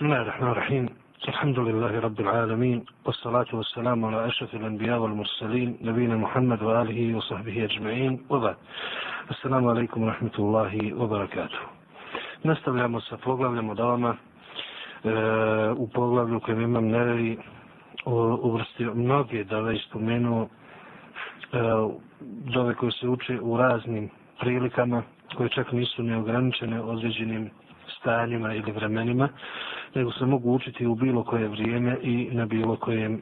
بسم الله الرحمن الرحيم الحمد لله رب العالمين والصلاة والسلام على أشرف الأنبياء والمرسلين نبينا محمد وآله وصحبه أجمعين وبعد السلام عليكم ورحمة الله وبركاته Nastavljamo sa poglavljem od ovama e, u poglavlju kojem imam nerevi uvrstio mnoge da već spomenuo e, dove koje se uče u raznim prilikama koje čak nisu neograničene određenim stanjima ili vremenima, nego se mogu učiti u bilo koje vrijeme i na bilo kojem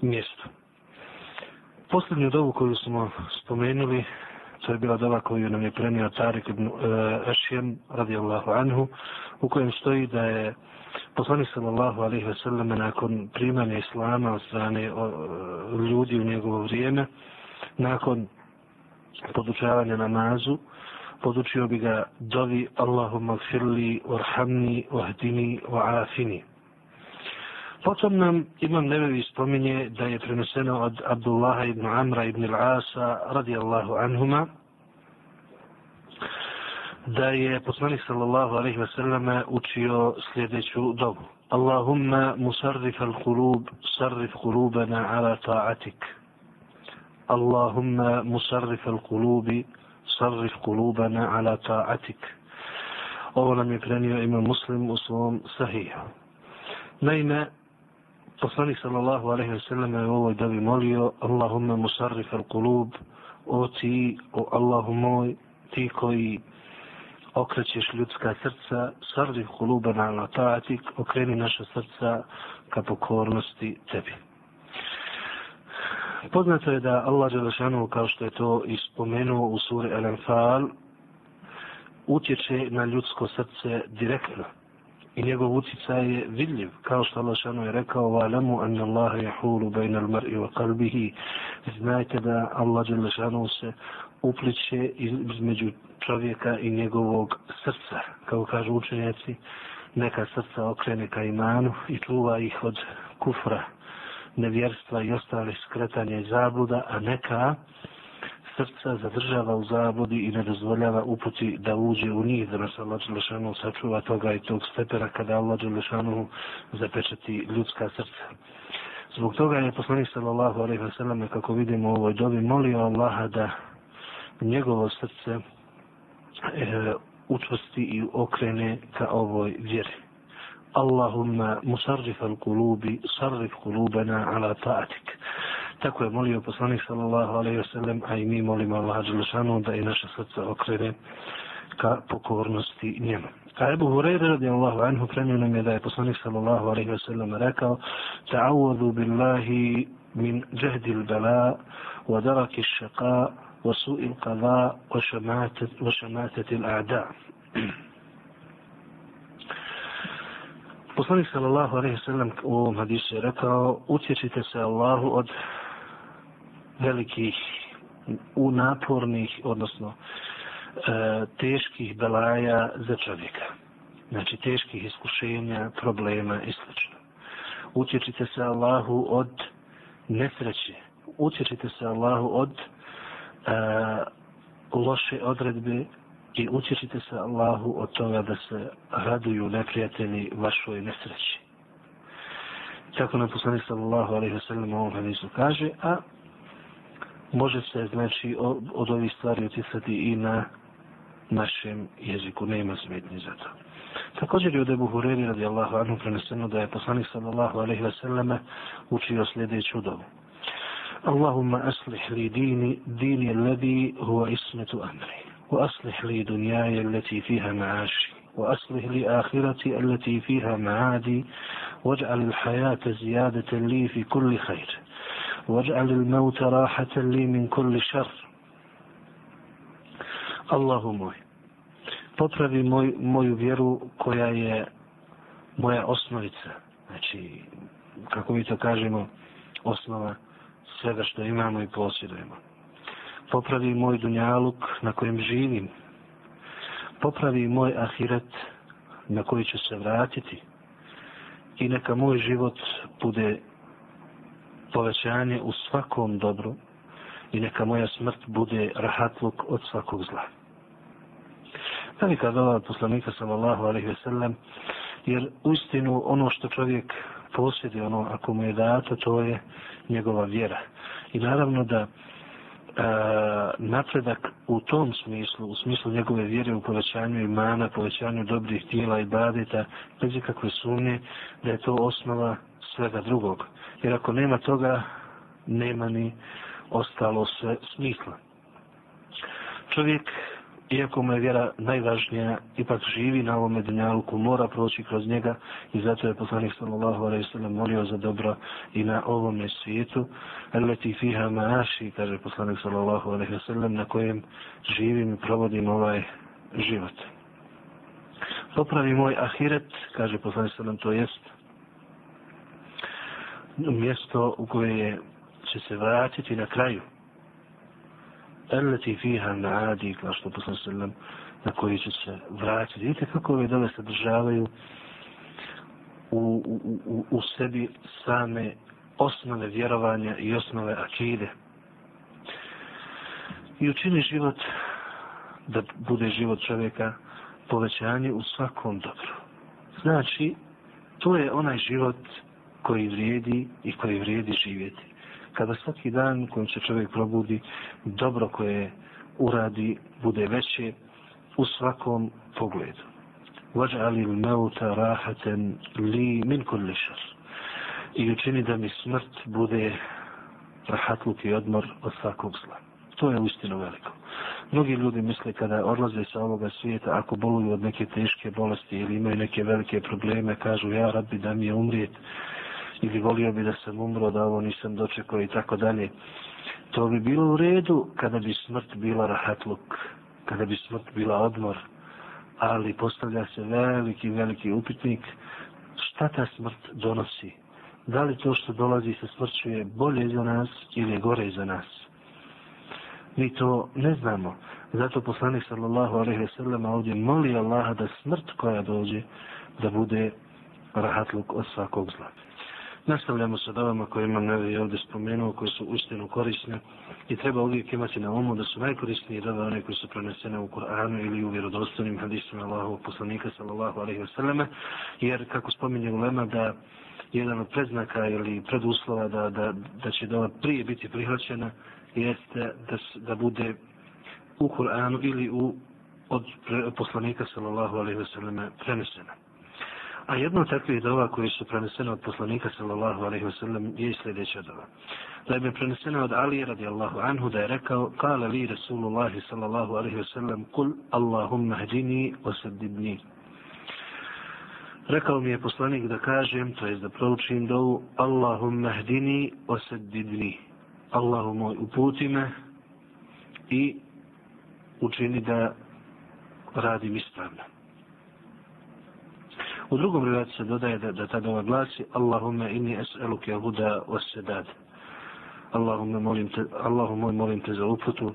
mjestu. Posljednju dovu koju smo spomenuli, to je bila dova koju nam je prenio Tarik ibn uh, radijallahu anhu, u kojem stoji da je poslanik sallallahu alaihi ve sellem nakon primanja islama od strane ljudi u njegovo vrijeme, nakon podučavanja namazu, podučio bi ga dovi Allahumma gfirli, warhamni, wahdini, wa'afini. Potom nam Imam Nevevi spominje da je preneseno od Abdullaha ibn Amra ibn al-Asa radijallahu anhuma da je poslanik sallallahu alaihi wa sallam učio sljedeću dobu. Allahumma musarrif al-qulub, sarrif qulubana ala ta'atik. Allahumma musarrif al-qulubi, sarrif kulubana ala ta'atik. Ovo nam je prenio imam muslim u svom sahiju. Naime, poslanik sallallahu alaihi wa sallam je u ovoj dobi molio Allahumma musarrif al kulub o ti, o Allahu moj, ti koji okrećeš ljudska srca, sarrif kulubana ala ta'atik, okreni naša srca ka pokornosti tebi. Poznato je da Allah Đelešanu, kao što je to ispomenuo u suri Al-Anfal, utječe na ljudsko srce direktno. I njegov utjecaj je vidljiv, kao što Allah Đelešanu je rekao, وَعْلَمُوا أَنَّ اللَّهَ يَحُولُ بَيْنَ الْمَرْءِ وَقَلْبِهِ Znajte da Allah Đelešanu se upliče između čovjeka i njegovog srca. Kao kažu učenjaci, neka srca okrene ka imanu i čuva ih od kufra, nevjerstva i ostalih skretanja i zabluda, a neka srca zadržava u zabludi i ne dozvoljava uputi da uđe u njih, da nas Allah Đelešanu sačuva toga i tog stepera kada Allah Đelešanu zapečati ljudska srca. Zbog toga je poslanik sallallahu alaihi wa sallam, kako vidimo u ovoj dobi, molio Allaha da njegovo srce e, učvrsti i okrene ka ovoj vjeri. Allahumma musarrif al-kulubi, sarrif kulubena ala ta'atik. Tako je molio poslanik sallallahu alaihi wasallam, a i mi molimo Allah Đelešanu da i naše srce okrene ka pokornosti njemu. A Ebu Hureyre radijallahu anhu prenio nam je da je poslanik sallallahu alaihi wasallam rekao ta'awadu billahi min jahdi al-bala wa daraki al-shaqa wa su'i al-qada wa šamatati al-a'da. Poslanik sallallahu alejhi ve sellem u ovom hadisu je rekao: "Utječite se Allahu od velikih u napornih, odnosno e, teških belaja za čovjeka. Znači teških iskušenja, problema i sl. Utječite se Allahu od nesreće. Utječite se Allahu od e, loše odredbe i učite se Allahu od toga da se raduju neprijatelji vašoj nesreći. Tako nam poslanik sallallahu alaihi wa sallam u ovom hadisu kaže, a može se znači od ovih stvari utisati i na našem jeziku, nema smetnje za to. Također je od Ebu Hureri radijallahu anhu preneseno da je poslanik sallallahu alaihi wa sallam učio sljedeću dobu. Allahumma aslih li dini, dini alladhi huwa ismetu amri. وأصلح لي دنياي التي فيها معاشي وأصلح لي آخرتي التي فيها معادي واجعل الحياة زيادة لي في كل خير واجعل الموت راحة لي من كل شر Allahu moj, popravi moj, moju vjeru koja je moja osnovica. Znači, kako mi to kažemo, osnova svega što imamo i posjedujemo popravi moj dunjaluk na kojem živim, popravi moj ahiret na koji ću se vratiti i neka moj život bude povećanje u svakom dobru i neka moja smrt bude rahatluk od svakog zla. Velika dova poslanika sallallahu alaihi ve sellem Jer uistinu ono što čovjek posjedi, ono ako mu je dato, to je njegova vjera. I naravno da a, napredak u tom smislu, u smislu njegove vjere u povećanju imana, povećanju dobrih tijela i badita, bez ikakve sumnje, da je to osnova svega drugog. Jer ako nema toga, nema ni ostalo sve smisla. Čovjek iako mu je vjera najvažnija, ipak živi na ovome dunjaluku, mora proći kroz njega i zato je poslanik sallallahu alaihi sallam molio za dobro i na ovome svijetu. Eleti fiha maaši, kaže poslanik sallallahu alaihi sallam, na kojem živim i provodim ovaj život. Popravi moj ahiret, kaže poslanik sallam, to jest mjesto u koje će se vratiti na kraju eleti fiha naadi, kao što poslan sallam, na koji će se vratiti. Vidite kako ove dove sadržavaju u, u, u, u sebi same osnove vjerovanja i osnove akide. I učini život da bude život čovjeka povećanje u svakom dobru. Znači, to je onaj život koji vrijedi i koji vrijedi živjeti kada svaki dan kojim se čovjek probudi, dobro koje uradi bude veće u svakom pogledu. Vađali meuta rahaten li min kulli shar. I učini da mi smrt bude rahatluk i odmor od svakog zla. To je uistinu veliko. Mnogi ljudi misle kada odlaze sa ovoga svijeta, ako boluju od neke teške bolesti ili imaju neke velike probleme, kažu ja rabbi da mi je umrijet, ili volio bi da sam umro, da ovo nisam dočekao i tako dalje. To bi bilo u redu kada bi smrt bila rahatluk, kada bi smrt bila odmor, ali postavlja se veliki, veliki upitnik, šta ta smrt donosi? Da li to što dolazi sa smrću je bolje za nas ili je gore za nas? Mi to ne znamo. Zato poslanik sallallahu alaihi ve sellem ovdje moli Allaha da smrt koja dođe da bude rahatluk od svakog zla. Nastavljamo sa davama koje imam nevi ovdje spomenuo, koje su uistinu korisne i treba uvijek imati na umu da su najkorisnije dava one koje su prenesene u Kur'anu ili u vjerodostojnim hadisima Allahovog poslanika sallallahu alaihi wa sallame, jer kako spominje ulema da jedan od predznaka ili preduslova da, da, da će dova prije biti prihvaćena jeste da, da bude u Kur'anu ili u od poslanika sallallahu alaihi wa sallame prenesena. A jedno od takvih dova koji su prenesene od poslanika sallallahu alaihi wasallam je sljedeća dova. Da je prenesena od Ali radijallahu anhu da je rekao Kale li Rasulullahi sallallahu alaihi wasallam Kul Allahumma hdini osadibni. Rekao mi je poslanik da kažem, to jest da proučim dovu Allahumma hdini osadibni. Allahu moj uputi me i učini da radim ispravno. U drugom rivatu se dodaje da, da ta dova glasi Allahumme inni es'eluke huda wasedad. Allahumme molim te, Allahumma molim te za uputu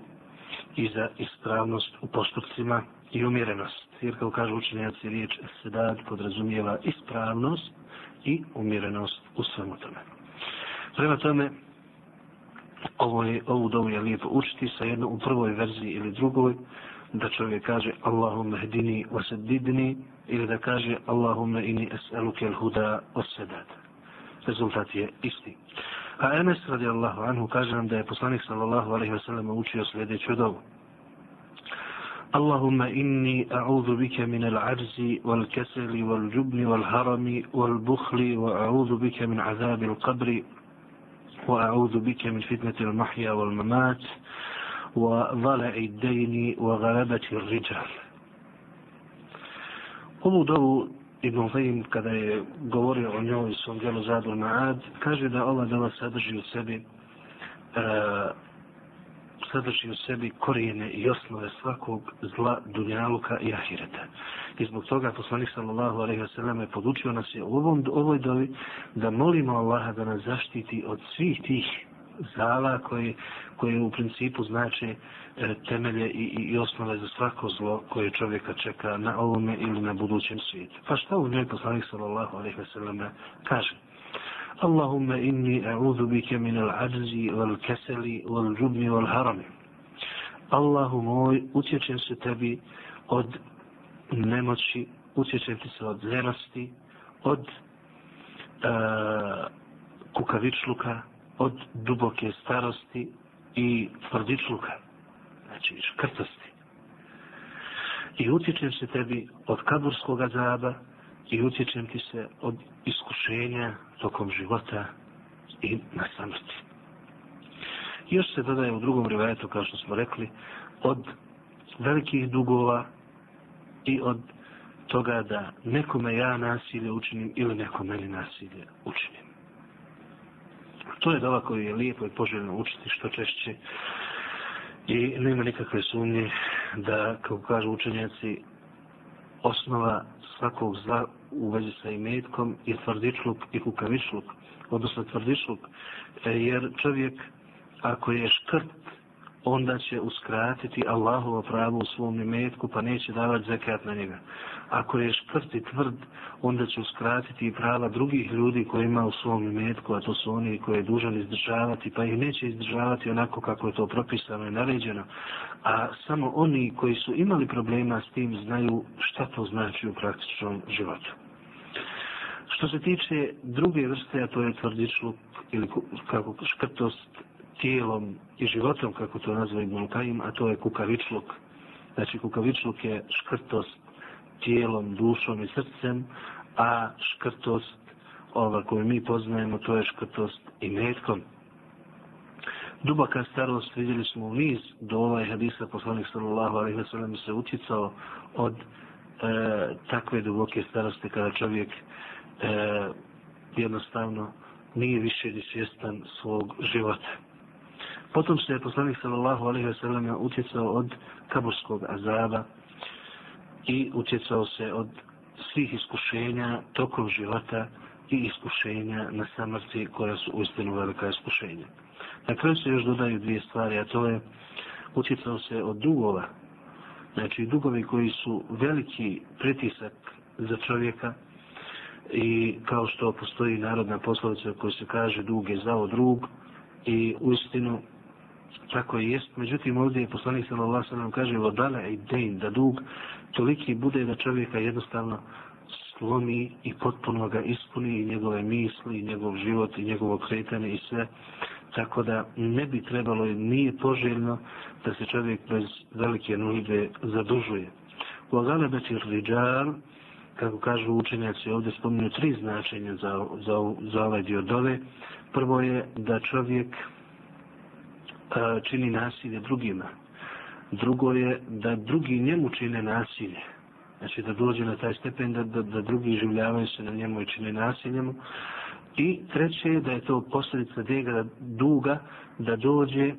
i za ispravnost u postupcima i umjerenost. Jer kao kažu učenjaci riječ sedad podrazumijeva ispravnost i umjerenost u svemu tome. Prema tome, ovo je, ovu dovu je lijepo učiti sa jednom u prvoj verziji ili drugoj, da čovjek kaže Allahumma hdini wasadidni ili da kaže Allahumma inni es'aluke al-huda was-sadad. Rezultat je isti. A Enes radijallahu anhu kaže nam da je poslanik sallallahu alaihi wa sallam učio sljedeću dobu. اللهم إني أعوذ بك من العجز والكسل والجبن والهرم والبخل وأعوذ بك من عذاب القبر وأعوذ بك من فتنة المحيا والممات وضلع الدين وغلبة الرجال Ovu dovu Ibn Zayn kada je govorio o njoj svom djelu Zadul Ma'ad, kaže da ova dova sadrži u sebi e, sadrži u sebi korijene i osnove svakog zla dunjaluka i ahireta. I zbog toga poslanik sallallahu alejhi ve selleme podučio nas je u ovom ovoj dovi da molimo Allaha da nas zaštiti od svih tih zala koje, koje u principu znači temelje i, i, i osnove za svako zlo koje čovjeka čeka na ovome ili na budućem svijetu. Pa šta u njoj poslanik sallallahu alaihi ve sellem kaže? Allahumma inni a'udhu bike min al-ajzi wal-keseli wal-džubni wal-harami. Allahu moj, utječem se tebi od nemoći utječem ti se od ljenosti, od uh, kukavičluka, od duboke starosti i tvrdičluka, znači škrtosti. I utječem se tebi od kaburskog azaba i utječem ti se od iskušenja tokom života i na samrti. Još se dodaje u drugom rivajetu, kao što smo rekli, od velikih dugova i od toga da nekome ja nasilje učinim ili neko meni nasilje učinim. To je dova koju je lijepo i poželjno učiti što češće. I nema nikakve sumnje da, kao kažu učenjaci, osnova svakog zla u vezi sa imetkom je tvrdičluk i kukavičluk, odnosno tvrdičluk, e, jer čovjek ako je škrt onda će uskratiti Allahovo pravo u svom imetku, pa neće davati zekat na njega. Ako je šprt i tvrd, onda će uskratiti i prava drugih ljudi koji ima u svom imetku, a to su oni koji je dužan izdržavati, pa ih neće izdržavati onako kako je to propisano i naređeno. A samo oni koji su imali problema s tim znaju šta to znači u praktičnom životu. Što se tiče druge vrste, a to je tvrdičluk ili kako škrtost tijelom i životom, kako to nazva Ibn Kajim, a to je kukavičluk. Znači, kukavičluk je škrtost tijelom, dušom i srcem, a škrtost ova koju mi poznajemo, to je škrtost i metkom. Dubaka starost, vidjeli smo u niz do ovaj hadisa poslanik sallallahu alaihi wa sallam se utjecao od e, takve duboke starosti kada čovjek e, jednostavno nije više ni svjestan svog života. Potom što je poslanik sallallahu alaihi wa sallam utjecao od kaburskog azaba i utjecao se od svih iskušenja tokom života i iskušenja na samrti koja su uistinu velika iskušenja. Na kraju se još dodaju dvije stvari, a to je utjecao se od dugova, znači dugovi koji su veliki pritisak za čovjeka i kao što postoji narodna poslovica koja se kaže dug je zao drug i uistinu tako i jest. Međutim, ovdje je poslanik sallallahu sallam kaže vodala i dejn, da dug toliki bude da čovjeka jednostavno slomi i potpuno ga ispuni i njegove misli, i njegov život, i njegovo kretanje i sve. Tako da ne bi trebalo i nije poželjno da se čovjek bez velike nužde zadužuje. U agalebeti Ridžar, kako kažu učenjaci, ovdje spominju tri značenja za, za, za ovaj dio dole. Prvo je da čovjek čini nasilje drugima. Drugo je da drugi njemu čine nasilje. Znači da dođe na taj stepen da, da, da drugi življavaju se na njemu i čine nasilje I treće je da je to posljedica dega duga da dođe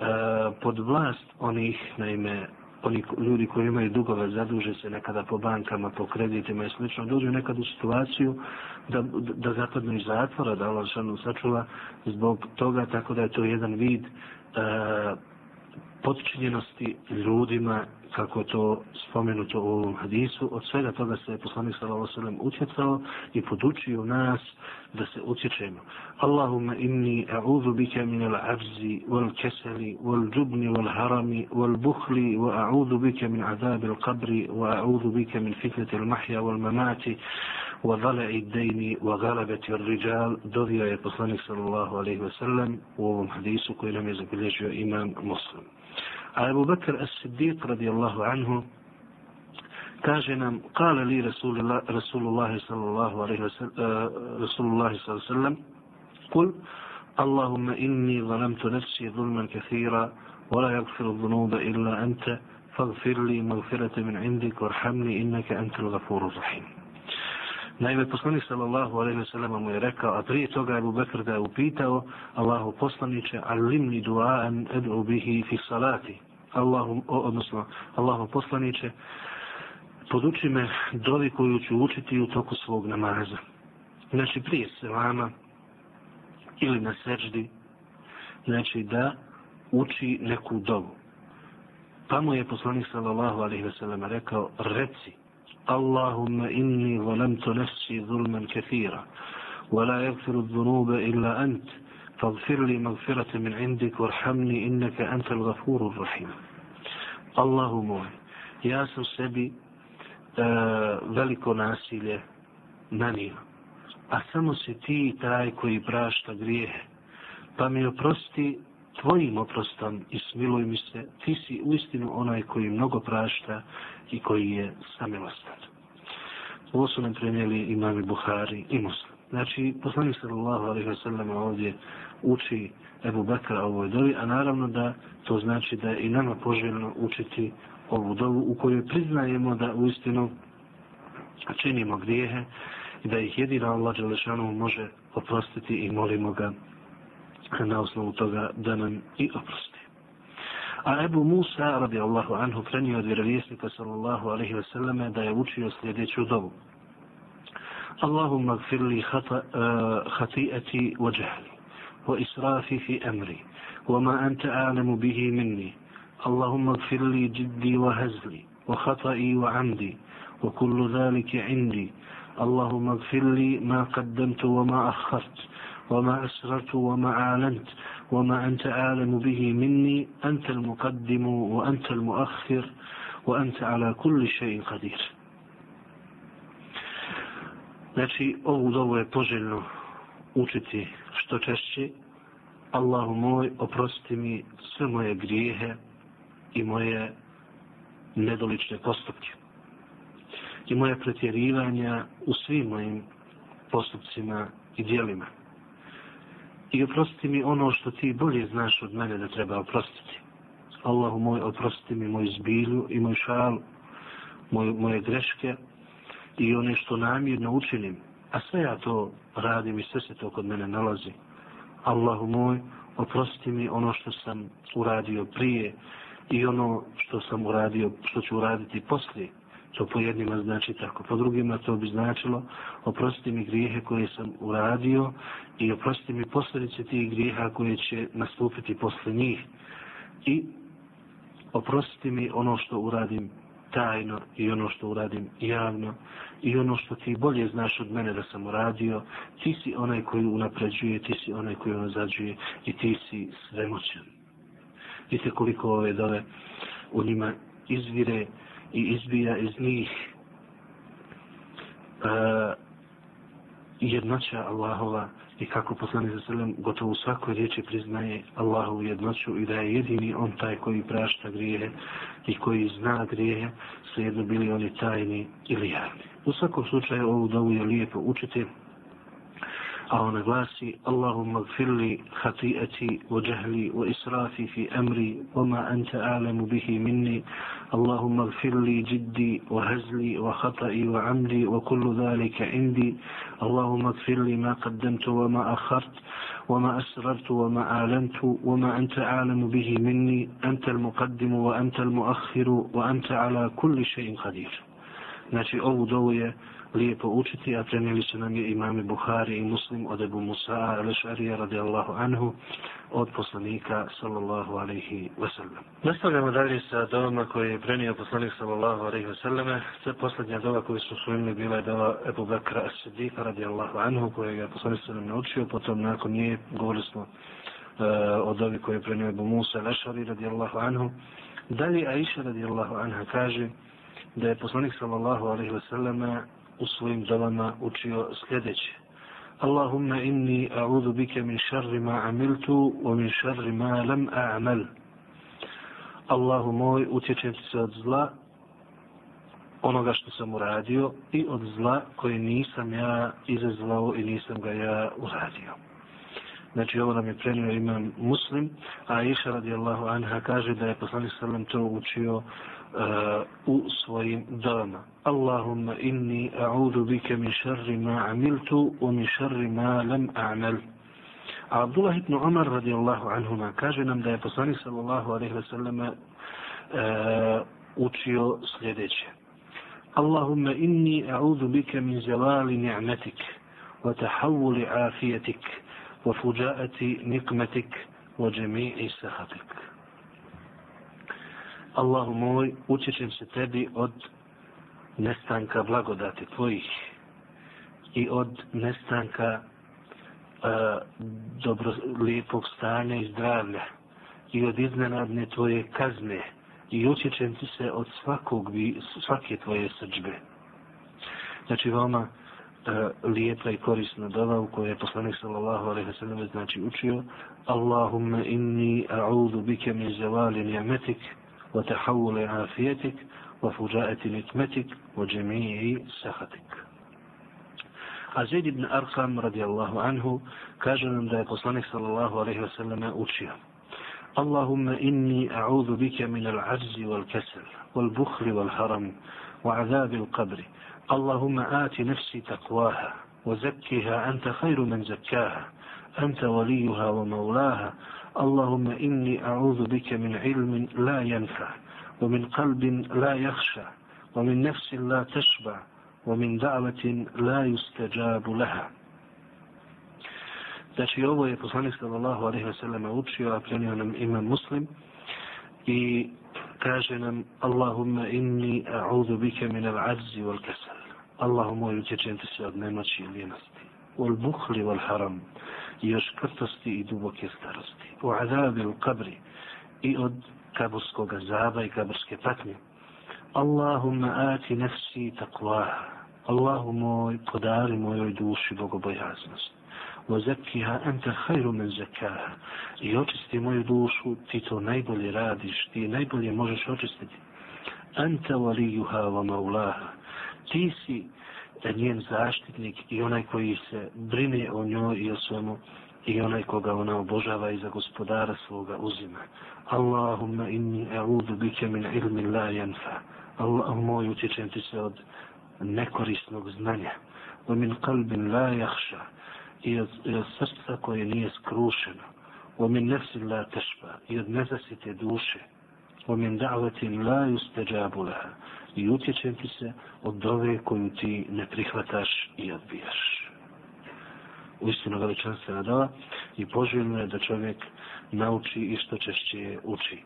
a, pod vlast onih, naime, oni ljudi koji imaju dugove zaduže se nekada po bankama, po kreditima i slično, dođu nekad u situaciju da, da zapadnu iz zatvora, da Allah sačuva zbog toga, tako da je to jedan vid uh, podčinjenosti ljudima kako to spomenuto u ovom hadisu, od svega toga se je poslanik sallallahu sallam utjecao i podučio nas da se utječemo. Allahumma inni a'udhu bika min al-abzi wal-kasali wal džubni wal harami wal-bukhli wa a'udhu bika min azabi al-qabri wa a'udhu bika min fitnati al-mahja wal mamati wa dhala'i d-dejni wa galabati al-rijal dovio je poslanik sallallahu alejhi ve sellem u ovom hadisu koji nam je zabilježio imam muslim. أبو بكر الصديق رضي الله عنه كان قال لي رسول الله رسول الله صلى الله عليه وسلم آه، رسول الله صلى الله عليه وسلم قل اللهم إني ظلمت نفسي ظلما كثيرا ولا يغفر الذنوب إلا أنت فاغفر لي مغفرة من عندك وارحمني إنك أنت الغفور الرحيم. Naime, poslanik sallallahu alaihi wa sallam mu je rekao, a prije toga Abu Bekr ga je upitao Allahu poslaniće, alimni duaan edu bihi fi salati. Allahu, odnosno, Allahu poslaniće, poduči me dovi koju ću učiti u toku svog namaza. Znači, prije selama ili na seždi, znači da uči neku dovu. Pa mu je poslanik sallallahu alaihi wa sallam rekao, reci, اللهم إني ظلمت نفسي ظلما كثيرا ولا يغفر الذنوب إلا أنت فاغفر لي مغفرة من عندك وارحمني إنك أنت الغفور الرحيم اللهم يا سبي veliko nasilje nanio. A samo si ti taj koji prašta grijehe. Pa mi oprosti tvojim oprostom i smiluj mi se, ti si uistinu onaj koji mnogo prašta i koji je samilostan. Ovo su nam prenijeli imami Buhari i Muslim. Znači, poslanik sallallahu alaihi wa sallam ovdje uči Ebu Bekra ovoj dovi, a naravno da to znači da je i nama poželjno učiti ovu dovu u kojoj priznajemo da uistinu činimo grijehe i da ih jedina Allah Đelešanu može oprostiti i molimo ga na osnovu toga da nam i oprosti. A Ebu Musa, radi Allahu anhu, prenio od vjerovjesnika, sallallahu alaihi wasallame, da je učio sljedeću dobu. Allahumma gfirli eh, hati'ati uh, wa jahli, wa israfi fi amri, wa ma anta a'lamu bihi minni, Allahumma gfirli jiddi wa hazli, wa hata'i wa amdi, wa kullu dhalike indi, Allahumma gfirli ma qaddamtu wa ma akhartu, وما أسررت وما أعلنت وما أنت أعلم به مني أنت المقدم وأنت المؤخر وأنت على كل شيء قدير Znači, ovu dovu je poželjno učiti što češće. Allahu moj, oprosti mi sve moje grijehe i moje nedolične postupke. I moje pretjerivanja u svim mojim postupcima i dijelima i oprosti mi ono što ti bolje znaš od mene da treba oprostiti. Allahu moj, oprosti mi moju zbilju i moj šal, moj, moje greške i one što namjerno učinim. A sve ja to radim i sve se to kod mene nalazi. Allahu moj, oprosti mi ono što sam uradio prije i ono što sam uradio, što ću uraditi poslije. To po jednima znači tako. Po drugima to bi značilo oprostiti mi grijehe koje sam uradio i oprostiti mi posljedice tih grijeha koje će nastupiti posle njih. I oprostiti mi ono što uradim tajno i ono što uradim javno i ono što ti bolje znaš od mene da sam uradio, ti si onaj koji unapređuje, ti si onaj koji unazađuje i ti si svemoćan. Vidite koliko ove dove u njima izvire i izbija iz njih e, jednoća Allahova i kako poslani za srlem gotovo u svakoj riječi priznaje Allahovu jednoću i da je jedini on taj koji prašta grijehe i koji zna grijehe svejedno bili oni tajni ili javni. U svakom slučaju ovu dovu je lijepo učiti a ona glasi Allahumma gfirli hati'ati wa jahli wa israfi fi amri wa ma anta a'lamu bihi minni Allahumma gfirli jiddi wa hazli wa khata'i wa amdi wa kullu dhalika indi Allahumma gfirli ma qaddamtu wa ma akhart wa ma asrartu wa ma a'lantu wa ma anta a'lamu bihi minni anta al-muqaddimu wa anta al-muakhiru wa anta ala kulli shay'in qadir Znači ovu dovu je lijepo učiti, a prenijeli su nam je imami Buhari i Muslim od Ebu Musa al-Šarija radijallahu anhu od poslanika sallallahu alaihi wasallam. Nastavljamo dalje sa dovama koje je prenio poslanik sallallahu alaihi wasallam. Sve posljednja dova koju su svojili bila je dova Ebu Bekra as-Siddiqa radijallahu anhu koje je poslanik sallam naučio. Potom nakon nje govorili smo uh, o dovi koje je prenio Ebu Musa al-Šarija radijallahu anhu. Dalje Aisha radijallahu anha kaže da je poslanik sallallahu alaihi wasallam u svojim dovama učio sljedeće. Allahumma inni a'udhu bika min sharri ma amiltu wa min sharri ma lam a'mal. Allahu moj, utječem se od zla onoga što sam uradio i od zla koje nisam ja izazvao i nisam ga ja uradio. Znači ovo nam je prenio imam muslim, a Iša radijallahu anha kaže da je poslanik sallam to učio uh, u svojim dovama. اللهم إني أعوذ بك من شر ما عملت ومن شر ما لم أعمل. عبد الله بن عمر رضي الله عنهما كاجي نم دا يبصاني صلى الله عليه وسلم أتيو سليدج اللهم إني أعوذ بك من زوال نعمتك وتحول عافيتك وفجاءة نقمتك وجميع سخطك اللهم أتيشم ستبي od nestanka blagodati tvojih i od nestanka uh, dobro, lijepog stanja i zdravlja i od iznenadne tvoje kazne i utječem ti se od svakog, svake tvoje srđbe. Znači, veoma uh, lijepa i korisna dova u kojoj je poslanik sallallahu alaihi wa sallam znači učio Allahumma inni a'udhu bike min zavali ni'metik wa tahawuli afijetik nikmetik wa džemiji sahatik. A Zaid ibn Arqam radijallahu anhu kaže nam da je poslanik sallallahu alaihi wa sallam اللهم إني أعوذ بك من العجز والكسل والبخل والهرم وعذاب القبر. اللهم آت نفسي تقواها وزكها أنت خير من زكاها. أنت وليها ومولاها. اللهم إني أعوذ بك من علم لا ينفع. ومن قلب لا يخشى ومن نفس لا تشبع ومن دعوة لا يستجاب لها Znači ovo je poslanik sallallahu alaihi wa sallam učio, a prenio nam imam muslim i kaže nam Allahumma inni a'udhu bike min al-adzi wal kasal. Allahu moj utječem ti se od nemoći i lijenosti. Wal buhli wal haram. I još krtosti i duboke starosti. U azabi u kabri. I od kaburskog azaba i kaburske patnje. Allahumma ati nefsi taqwaha. Allahu moj, podari mojoj duši bogobojaznost. Wa zakkiha anta khayru man zakkaha. I očisti moju dušu, ti to najbolje radiš, ti najbolje možeš očistiti. Anta valijuha wa maulaha. Ti si njen zaštitnik i onaj koji se brine o njoj i o svemu i onaj koga ona obožava i za gospodara svoga uzima. Allahumma inni a'udhu bike min ilmi la yanfa. Allah moj utječem ti se od nekorisnog znanja. Wa min qalbin la yakhsha i od, i od srca koje nije skrušeno. Wa min nefsi la tashba. i od nezasite duše. Wa min da'vatin la yustajabu laha i utječem ti se od dove koju ti ne prihvataš i odbijaš U istinu veličanstvena dova i poželjno je da čovjek nauči i što češće uči.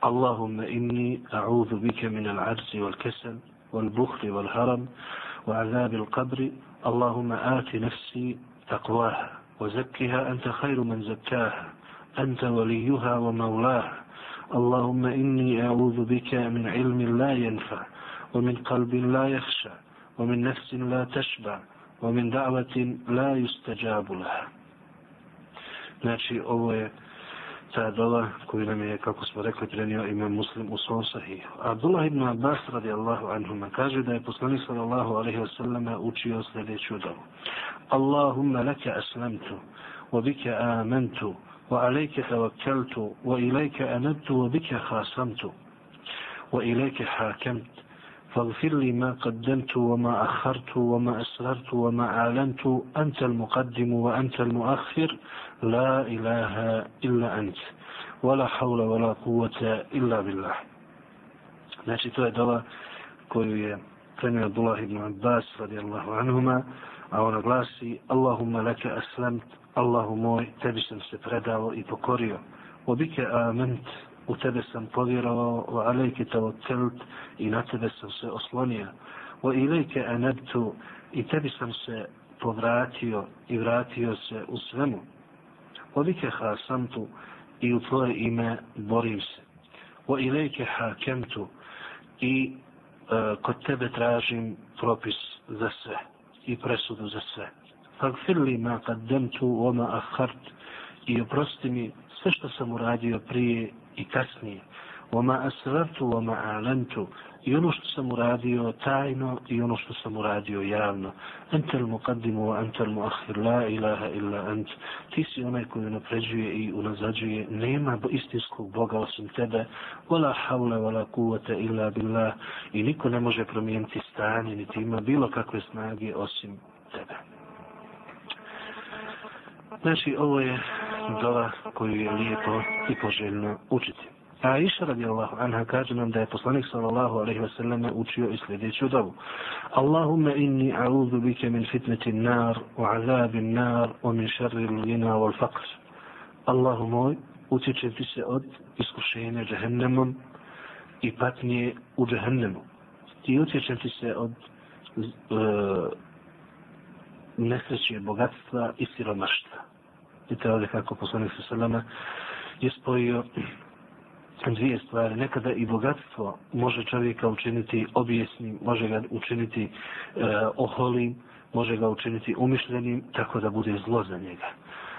Allahumma inni a'udhu bike min al-arzi wal-kesel wal-buhri wal-haram وعذاب القبر اللهم آت نفسي تقواها وزكها أنت خير من زكاها أنت وليها ومولاها اللهم إني أعوذ بك من علم لا ينفع ومن قلب لا يخشى ومن نفس لا تشبع ومن دعوة لا يستجاب لها Znači, ovo je ta dova koju nam je, kako smo rekli, prenio imam muslim u svom sahihu. Abdullah ibn Abbas radijallahu anhuma kaže da je poslanik sallallahu alaihi wa sallam učio sljedeću dovu. Allahumma laka aslamtu, wa bika amantu, wa alejke tawakkaltu, wa ilajke anabtu, wa bika khasamtu, wa ilajke hakamtu, فاغفر لي ما قدمت وما أخرت وما أسررت وما أعلنت أنت المقدم وأنت المؤخر لا إله إلا أنت ولا حول ولا قوة إلا بالله Znači, to je dova koju je prenio Abdullah ibn Abbas radijallahu anhuma, a ona glasi Allahumma laka aslamt, Allahu moj, tebi sam se predao i pokorio. Obike ament, u tebe sam povjerovao, wa alejke tavakkelt i na tebe sam se oslonio. Wa ilejke anabtu i tebi sam se povratio i vratio se u svemu. Wa bike hasamtu i u tvoje ime borim se. Wa ilejke hakemtu i e, kod tebe tražim propis za sve i presudu za sve. Fagfir li ma kaddemtu oma ahart i oprosti mi sve što sam uradio prije i kasnije. Oma asrartu, oma alantu. I ono što sam uradio tajno i ono što sam uradio javno. Entel muqaddimu wa entel muakhir, la ilaha illa ent. Ti si onaj koji napređuje i unazađuje. Nema istinskog Boga osim tebe. Wala hawla, wala kuvata illa billah. I niko ne može promijeniti stanje, niti ima bilo kakve snage osim tebe. Znači, ovo je dova koju je lijepo i poželjno učiti. A iša radijallahu anha kaže nam da je poslanik sallallahu alaihi wa sallam učio i sljedeću dovu. Allahumma inni a'udhu bike min fitneti nar, wa azabi nar, wa min šarri lina wal faqr. Allahu moj, utječe ti se od iskušenja džahennemom i patnje u džahennemu. I utječe ti se od uh, nesreće bogatstva i siromaštva. Vidite ovdje kako poslanik sa selama je spojio dvije stvari. Nekada i bogatstvo može čovjeka učiniti objesnim, može ga učiniti e, oholim, može ga učiniti umišljenim, tako da bude zlo za njega.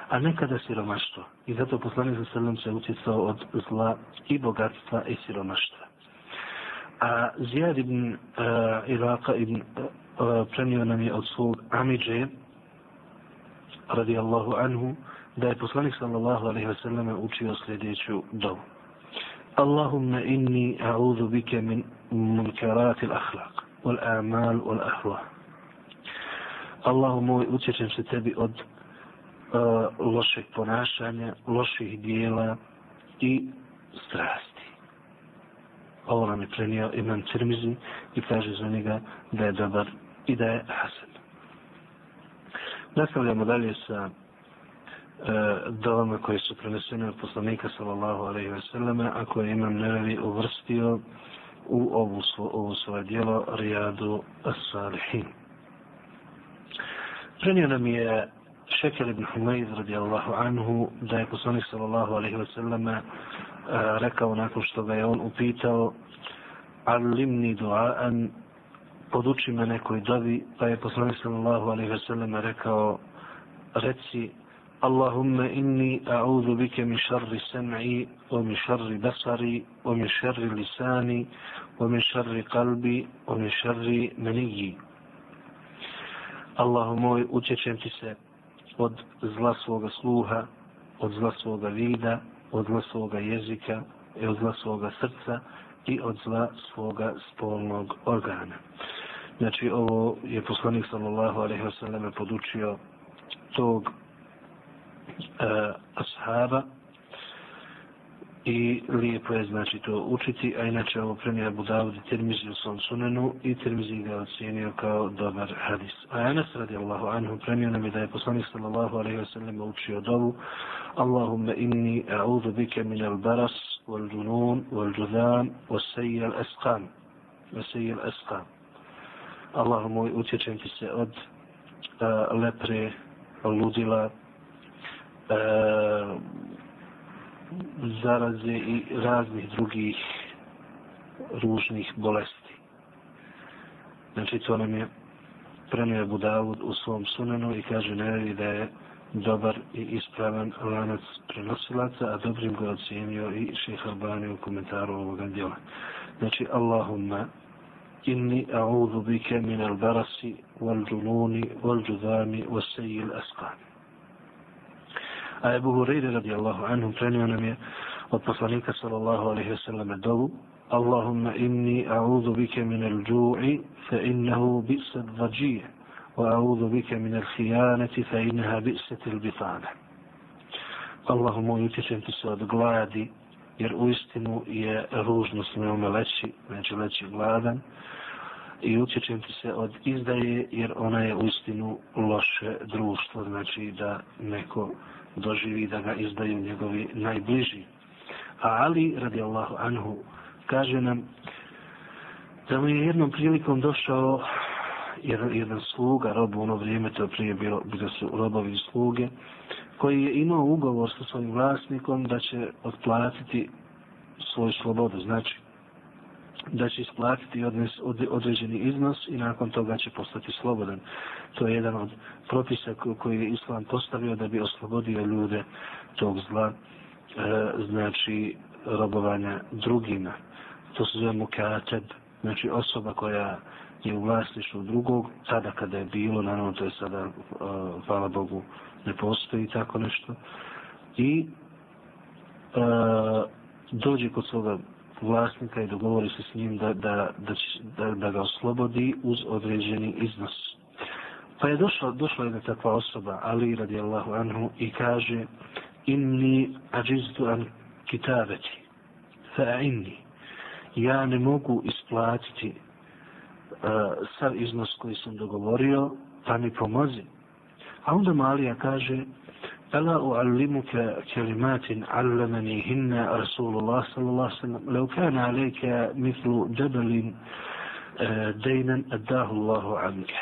A nekada siromaštvo. I zato poslanik sa sredom se utjecao od zla i bogatstva i siromaštva. A Zijad ibn e, uh, Iraka ibn uh, prenio nam je od svog Amidže, radijallahu anhu, da je poslanik sallallahu alaihi ve selleme učio sljedeću dobu. Allahumma inni a'udhu bika min munkarati al-akhlaq wal a'mal wal ahwa. Allahu moj, utječem se tebi od uh, lošeg ponašanja, loših dijela i strasti. Ovo nam je prenio Imam Tirmizi i kaže za njega da je dobar i da je hasan. Nastavljamo dalje sa E, dovama koje su prenesene od poslanika sallallahu alaihi ve selleme, a koje imam nevevi uvrstio u ovu, svo, ovu svoje dijelo Rijadu As-Salihin. Prenio nam je Šekel ibn Humeid radijallahu anhu da je poslanik sallallahu alaihi ve selleme e, rekao nakon što ga je on upitao alimni dua'an poduči me nekoj dovi pa je poslanik sallallahu alaihi ve selleme rekao reci اللهم إني أعوذ بك من شر سمعي ومن شر بصري ومن شر لساني ومن شر قلبي ومن شر مني اللهم moj, utječem ti se od zla svoga sluha, od zla svoga vida, od zla svoga jezika i od zla svoga srca i od zla svoga spolnog organa. Znači ovo je poslanik sallallahu alaihi wa sallam podučio tog uh, E, ashaba. I lijepo je znači to učiti, a inače ovo premija Abu Dawud i Tirmizi u svom sunenu i Tirmizi ga ocijenio kao dobar hadis. A Anas radijallahu anhu premio nam je da je poslanik sallallahu alaihi wasallam učio dovu Allahumma inni a'udhu bike min al-baras wal junun wal judhan wal sejja al-asqam wal sejja al-asqam utječem ti se od uh, lepre, ludila, E, zaraze i raznih drugih ružnih bolesti. Znači to nam je prenio Budavud u svom sunenu i kaže ne da je dobar i ispravan lanac prenosilaca, a dobrim ga ocijenio i šeha Albani u komentaru ovoga djela. Znači, Allahumma, inni a'udhu bike min al-barasi, wal-đununi, wal-đudami, wal-sejil asqani. A Ebu Hureyre radijallahu anhum prenio nam je od poslanika sallallahu alaihi wasallam dovu Allahumma inni a'udhu bike min al-ju'i fa innahu bi'sa al-vajije wa a'udhu bike min al-khijanati fa innaha bi'sat al-bitana Allahumma utječem ti se od gladi jer u istinu je ružno s njome leći, znači leći gladan i utječem se od izdaje jer ona je uistinu loše društvo, znači da neko doživi da ga izdaju njegovi najbliži. A Ali, radi Allahu anhu, kaže nam da mu je jednom prilikom došao jedan, jedan sluga, rob u ono vrijeme, to prije bilo, bilo su robovi sluge, koji je imao ugovor sa svojim vlasnikom da će otplatiti svoju slobodu. Znači, da će isplatiti određeni iznos i nakon toga će postati slobodan. To je jedan od propisa koji je Islam postavio da bi oslobodio ljude tog zla, e, znači robovanja drugima. To se zove mukateb, znači osoba koja je u vlasništvu drugog, tada kada je bilo, naravno to je sada, e, hvala Bogu, ne postoji tako nešto. I e, dođe kod svoga vlasnika i dogovori se s njim da, da, da, će, da, da ga oslobodi uz određeni iznos. Pa je došla, došla jedna takva osoba, Ali radijallahu anhu, i kaže inni ađizdu an kitabeti, fa inni, ja ne mogu isplatiti uh, sav iznos koji sam dogovorio, pa mi pomozi. A onda Malija kaže, ألا أعلمك كلمات علمنيهن رسول الله صلى الله عليه وسلم لو كان عليك مثل جبل دينا أداه الله عنك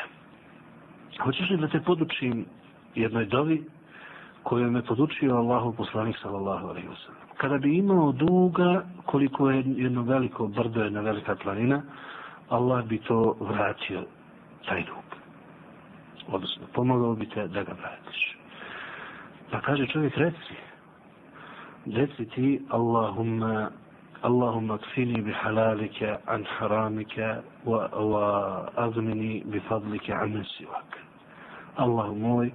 Hoćeš li da te podučim jednoj dovi koju me podučio Allahu poslanik sallallahu alaihi wasallam. Kada bi imao duga koliko je jedno veliko brdo, jedna velika planina, Allah bi to vratio, taj dug. Odnosno, pomogao bi te da ga vratiš. Pa kaže čovjek, reci, reci ti, Allahumma, Allahumma kfini bi halalike an haramike wa, wa agmini bi fadlike an sivak. Allah moj, e,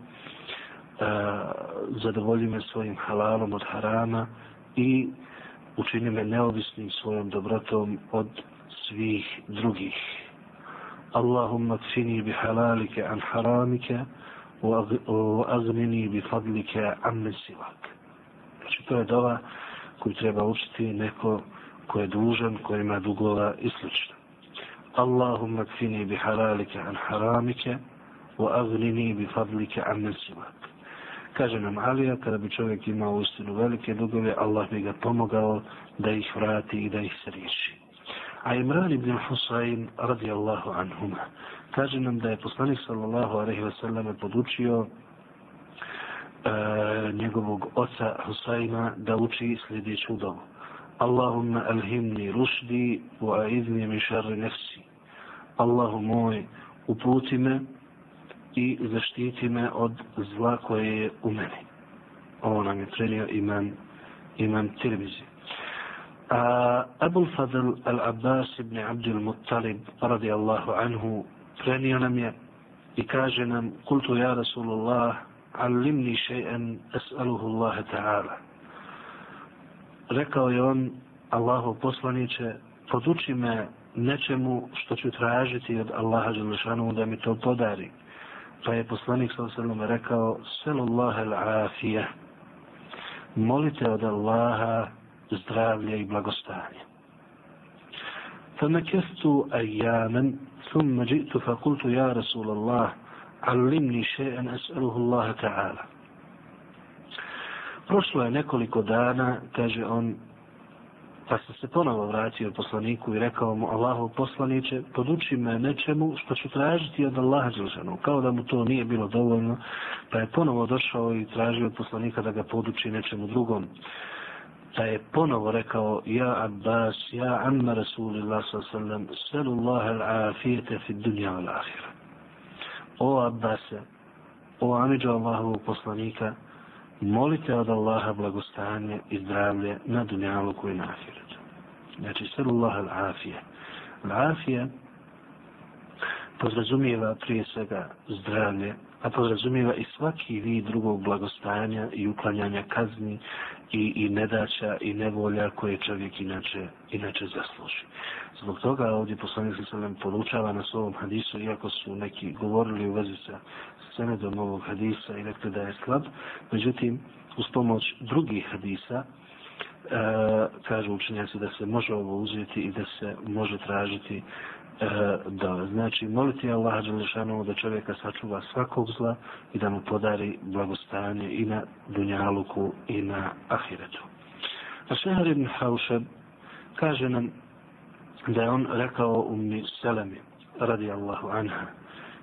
zadovolji me svojim halalom od harama i učini me neovisnim svojom dobrotom od svih drugih. Allahumma kfini bi halalike an haramike وأغنني بفضلك bi fadlike an. Znači to je dova koju treba učiti neko ko je dužan, ko ima dugova i slično. Allahumma kfini bi halalike an haramike wa agnini bi fadlike an sivak. Kaže nam Alija, kada bi čovjek imao ustinu velike dugove, Allah bi ga pomogao da ih vrati i da ih se riješi. A Imran ibn Husayn, radijallahu anhuma, kaže nam da je poslanik sallallahu alaihi wasallam podučio e, njegovog oca Husajna da uči sljedeću dobu. Allahumma alhimni rušdi wa aidni mi šarri nefsi. Allahu moj, uputi me i zaštiti me od zla koje je u meni. Ovo nam je prenio imam, imam Tirmizi. A Abul Fadl al-Abbas ibn Abdul Muttalib radijallahu anhu prenio nam je i kaže nam kultu ja Rasulullah allimni še'en es'aluhu Allah ta'ala. Rekao je on Allahu poslaniće poduči me nečemu što ću tražiti od Allaha Đelešanu da mi to podari. Pa je poslanik sa osallam rekao Sallallahu al-afija Molite od Allaha zdravlje i blagostanje. فمكثت أياما ثم جئت فقلت يا رسول الله علمني شيئا أسأله الله تعالى Prošlo je nekoliko dana, kaže on, Pa sam se ponovo vratio poslaniku i rekao mu, Allahu poslaniće, poduči me nečemu što ću tražiti od Allaha Đelšanu. Kao da mu to nije bilo dovoljno, pa je ponovo došao i tražio od poslanika da ga poduči nečemu drugom. Pa je ponovo rekao, ja Abbas, ja Amma Rasulillah sallam, selu Allah al-afijete fi dunja al ahira. O Abbas, o Amidžu Allahovog poslanika, molite od Allaha blagostanje i zdravlje na dunjalu koji na ahiretu. Znači, sallallahu al-afije. Al-afije podrazumijeva prije svega zdravlje, a podrazumijeva i svaki vid drugog blagostanja i uklanjanja kazni i, i nedaća i nevolja koje čovjek inače, inače zasluži. Zbog toga ovdje poslanik se nam poručava na svom hadisu, iako su neki govorili u vezi sa senedom ovog hadisa i rekli da je slab. Međutim, uz pomoć drugih hadisa, e, kažu učenjaci da se može ovo uzeti i da se može tražiti e, e, da znači moliti Allah Đelešanu da čovjeka sačuva svakog zla i da mu podari blagostanje i na dunjaluku i na ahiretu. A Šehar ibn Haušeb kaže nam da je on rekao ummi Selemi radi Allahu anha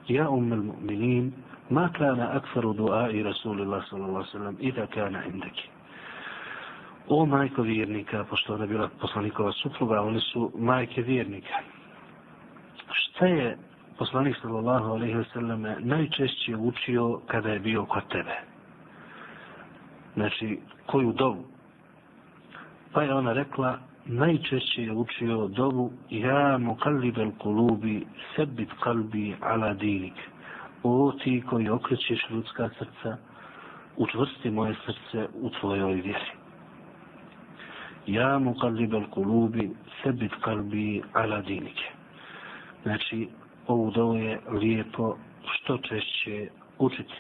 Ja umil mu'minin ma kana akfaru du'ai Rasulillah sallallahu sallam i da kana indaki. O majko vjernika, pošto ona bila poslanikova supruga, oni su majke vjernika. Šta je poslanik sallallahu alaihi ve selleme najčešće učio kada je bio kod tebe? Znači, koju dovu? Pa je ona rekla, najčešće je učio dovu, ja mu kalibel kulubi, sebit kalbi ala dinik o ti koji okrećeš ljudska srca, učvrsti moje srce u tvojoj vjeri. Ja mu kalibel kulubi, sebit kalbi ala dinike. Znači, ovu dovu je lijepo što češće učiti.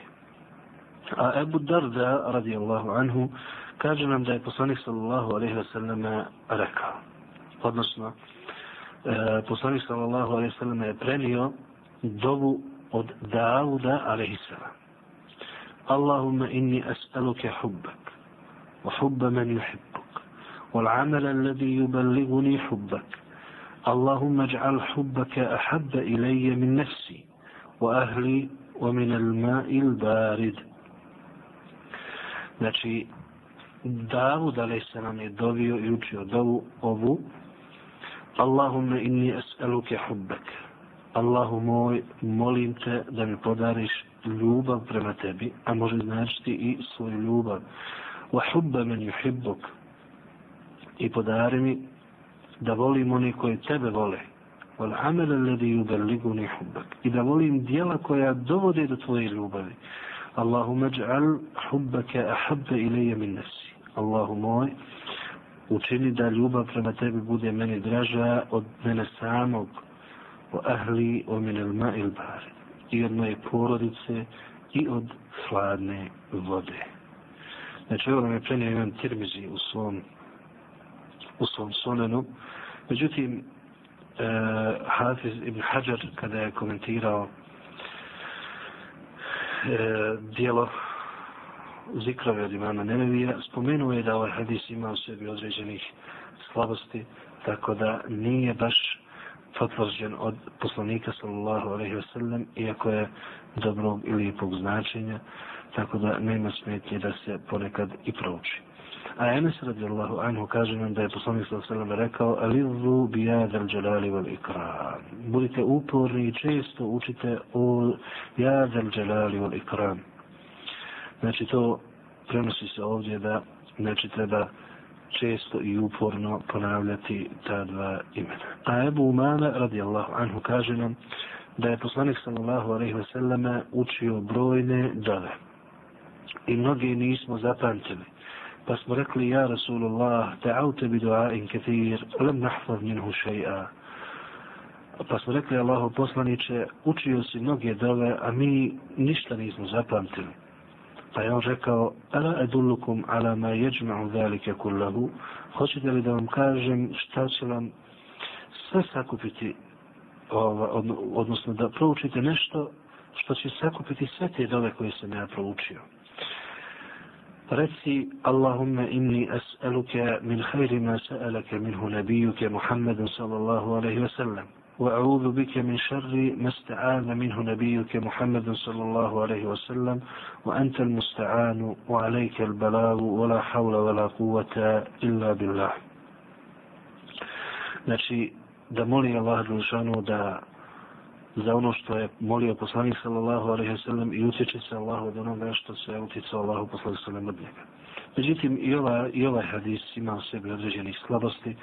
A Ebu Darda, radijallahu anhu, kaže nam da je poslanik sallallahu alaihi wa sallam rekao. Odnosno, e, poslanik sallallahu alaihi wa sallam je prenio dovu od Dauda alaihissalam. Allahumma inni as'aluka hubbak wa hubba man yuhibbuk wal amala alladhi yuballighuni hubbak. اللهم اجعل حبك أحب إلي من نفسي وأهلي ومن الماء البارد Znači, Davud a.s. nam je dovio i učio dovu ovu Allahumme inni es'aluke hubbek. Allahu moj, molim te da mi podariš ljubav prema tebi, a može značiti i svoju ljubav. Wa hubba men yuhibbuk. I podari mi da volim one koji tebe vole. Wal amal alladhi yuballighuni hubbak. I da volim djela koja dovode do tvoje ljubavi. Allahumma ij'al hubbaka ahabba ilayya min nafsi. Allahu moj, učini da ljubav prema tebi bude meni draža od mene samog, o ahli, o min al ma il i od moje porodice, i od hladne vode. Znači, ovo nam je prenio imam tirmizi u svom, u svom sunenu. Međutim, e, Hafiz ibn Hajar, kada je komentirao e, dijelo zikrove od imama Nenevija, spomenuo je da ovaj hadis ima u sebi određenih slabosti, tako da nije baš potvrđen od poslanika sallallahu alaihi wa sallam, iako je dobrog ili lijepog značenja, tako da nema smetnje da se ponekad i prouči. A Enes radijallahu anhu kaže nam da je poslanik sallallahu alaihi rekao Alizu bijadal dželali vel ikram. Budite uporni i često učite o jadal dželali vel ikram. Znači to prenosi se ovdje da znači treba često i uporno ponavljati ta dva imena. A Ebu Umana radijallahu anhu kaže nam da je poslanik sallallahu alaihi ve selleme učio brojne dove. I mnogi nismo zapamtili. Pa smo rekli, ja Rasulullah, ta'aute bi dua'in kathir, lem nahfav minhu še'a. Pa smo rekli, Allaho poslaniće, učio si mnoge dove, a mi ništa nismo zapamtili. Pa je on rekao, ala edullukum ala ma jeđma'u zalike kullahu, hoćete li da vam kažem šta će vam sve sakupiti, odnosno da proučite nešto što će sakupiti sve te dove koje sam ja proučio. رثي اللهم إني أسألك من خير ما سألك منه نبيك محمد صلى الله عليه وسلم وأعوذ بك من شر ما استعان منه نبيك محمد صلى الله عليه وسلم وأنت المستعان وعليك البلاغ ولا حول ولا قوة إلا بالله. نشي دمولي الله جل شانه za ono što je molio poslanik sallallahu alaihi wa sallam i utječe se Allahu od onoga što se utjecao Allahu poslanik sallallahu alaihi wa Međutim, i, ova, i ovaj hadis ima u sebi određenih slabosti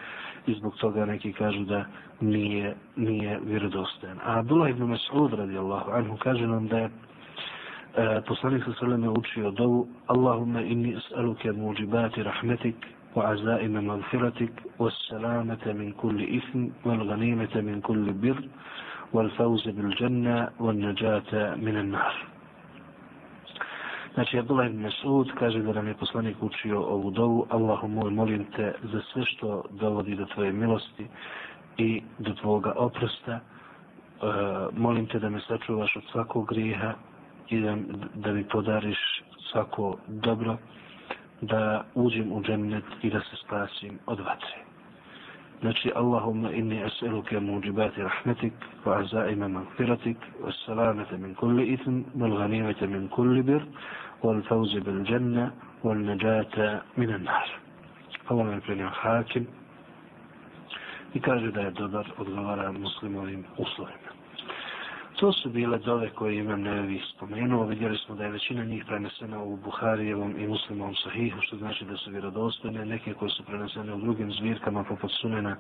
i zbog toga neki kažu da nije, nije vjerodostojan. A Abdullah ibn Mas'ud radijallahu anhu kaže nam da je e, poslanik sa sveme učio dovu Allahumma inni as'aluke muđibati rahmetik wa azaime magfiratik wa salamete min kulli ism wal ganimete min kulli bir والفوز بالجنة والنجاة من النار. Znači, Abdullah ibn Mas'ud kaže da nam je poslanik učio ovu dovu. Allahu moj, molim te za sve što dovodi do tvoje milosti i do tvoga oprosta. E, molim te da me sačuvaš od svakog grijeha i da, da mi podariš svako dobro, da uđem u džennet i da se spasim od vatre. نجي اللهم إني أسألك موجبات رحمتك وعزائم مغفرتك والسلامة من كل إثم والغنيمة من كل بر والفوز بالجنة والنجاة من النار Allah'ın emrine hakim. Dikkat ederdiler, odgalara, muslimanın, uslarına. To su bile dove koje imam nevi spomenuo. Vidjeli smo da je većina njih prenesena u Buharijevom i muslimovom sahihu, što znači da su vjerodostojne. Neke koje su prenesene u drugim zbirkama, poput Sunena,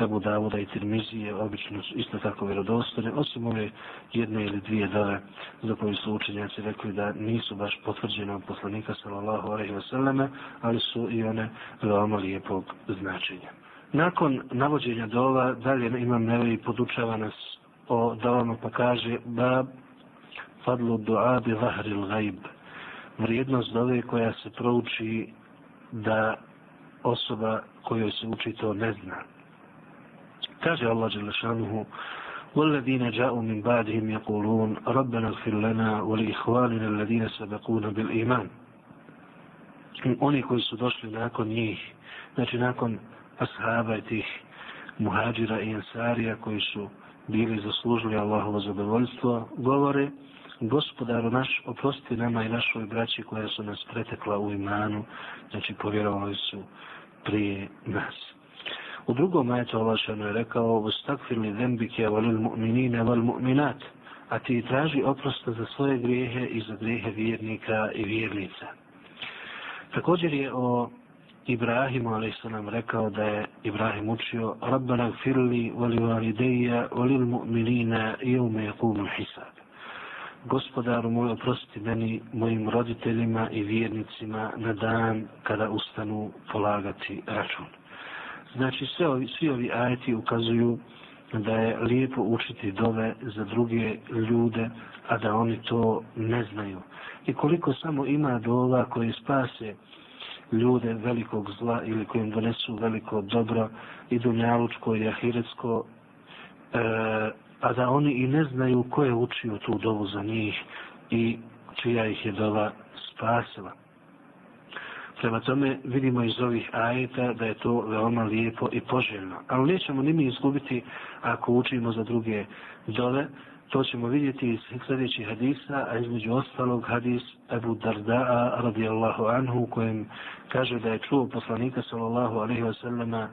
Ebu Davuda i Tirmizije, obično su isto tako vjerodostojne, osim ove jedne ili dvije dove za koje su učenjaci rekli da nisu baš potvrđene od poslanika sallallahu alaihi wasallame, ali su i one veoma lijepog značenja. Nakon navođenja dova, dalje imam nevi podučava nas o davama pa kaže bab fadlu dua bi zahri l'gajb vrijednost dove koja se prouči da osoba kojoj se uči to ne zna kaže Allah Đelešanuhu والذين جاءوا من بعدهم يقولون ربنا اغفر لنا ولإخواننا الذين سبقونا بالإيمان oni koji su došli nakon njih znači nakon ashaba i tih muhađira i ansarija koji su bili zaslužili Allahovo zadovoljstvo, govore, gospodaru naš, oprosti nama i našoj braći koja su nas pretekla u imanu, znači povjerovali su prije nas. U drugom majetu Allah je rekao, ustakfir li zembike valil mu'minine val mu'minat, a ti traži oprosta za svoje grijehe i za grijehe vjernika i vjernica. Također je o Ibrahimu, a.s. rekao da je Ibrahim učio Rabbana gfirli vali valideja volil mu'minina i ume jakumu hisab. Gospodaru moj, oprosti meni, mojim roditeljima i vjernicima na dan kada ustanu polagati račun. Znači, sve ovi, svi ovi ajeti ukazuju da je lijepo učiti dove za druge ljude, a da oni to ne znaju. I koliko samo ima dova koje spase ljude velikog zla ili kojim donesu veliko dobro i dunjalučko i ahiretsko, e, a da oni i ne znaju ko je učio tu dovu za njih i čija ih je dova spasila. Prema tome vidimo iz ovih ajeta da je to veoma lijepo i poželjno. Ali nećemo ni mi izgubiti ako učimo za druge dove, To ćemo vidjeti iz sljedećih hadisa, a između ostalog hadis Abu Darda'a radijallahu anhu u kojem kaže da je čuo poslanika sallallahu alaihi wasallama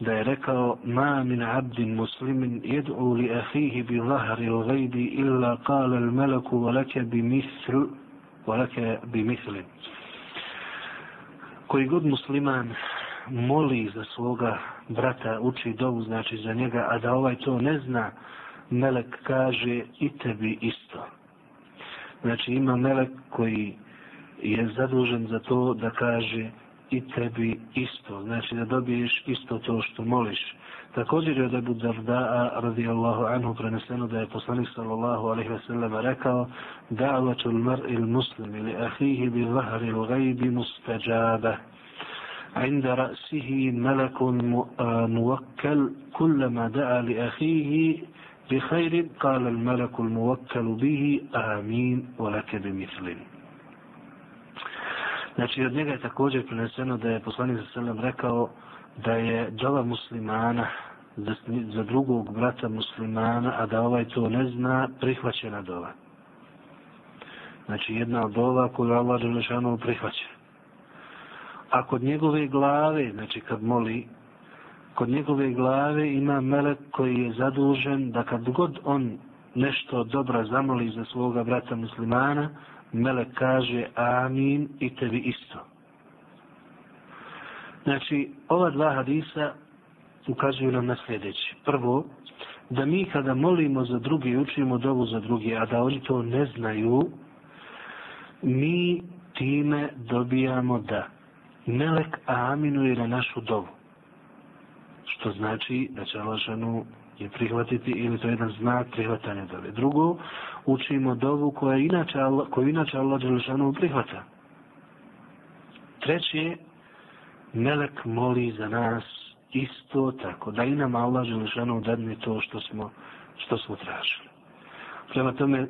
da je rekao ma min abdin muslimin jed'u li ahihi bi zahri u gajdi illa kale al meleku volake bi misl volake bi mislin koji god musliman moli za svoga brata, uči dovu, znači za njega, a da ovaj to ne zna, melek kaže i tebi isto. Znači ima melek koji je zadužen za to da kaže i tebi isto. Znači da dobiješ isto to što moliš. Također je od Ebu Darda'a radijallahu anhu preneseno da je poslanik sallallahu alaihi wa sallam rekao da'vatu l-mar'i l-muslim ili ahihi bi zahari l-gajbi mustađaba عند رأسه ملك موكل كلما دعا لأخيه بخير قال الملك الموكل به آمين ولك بمثل Znači, od njega je također prineseno da je poslanik sa selem rekao da je dova muslimana za, za drugog brata muslimana, a da ovaj to ne zna, prihvaćena dova. Znači, jedna od dova koju Allah Đelešanovu prihvaća. A kod njegove glave, znači kad moli, kod njegove glave ima melek koji je zadužen da kad god on nešto dobra zamoli za svoga brata muslimana, melek kaže amin i tebi isto. Znači, ova dva hadisa ukazuju nam na sljedeće. Prvo, da mi kada molimo za drugi i učimo dovu za drugi, a da oni to ne znaju, mi time dobijamo da melek aminuje na našu dovu. Što znači da će Allahšanu je prihvatiti ili to je jedan znak prihvatanja dove. Drugo, učimo dovu koja inače Allah, koju inače Allah Đelešanu prihvata. Treće, melek moli za nas isto tako, da i nam Allah Đelešanu dadne to što smo, što smo tražili. Prema tome,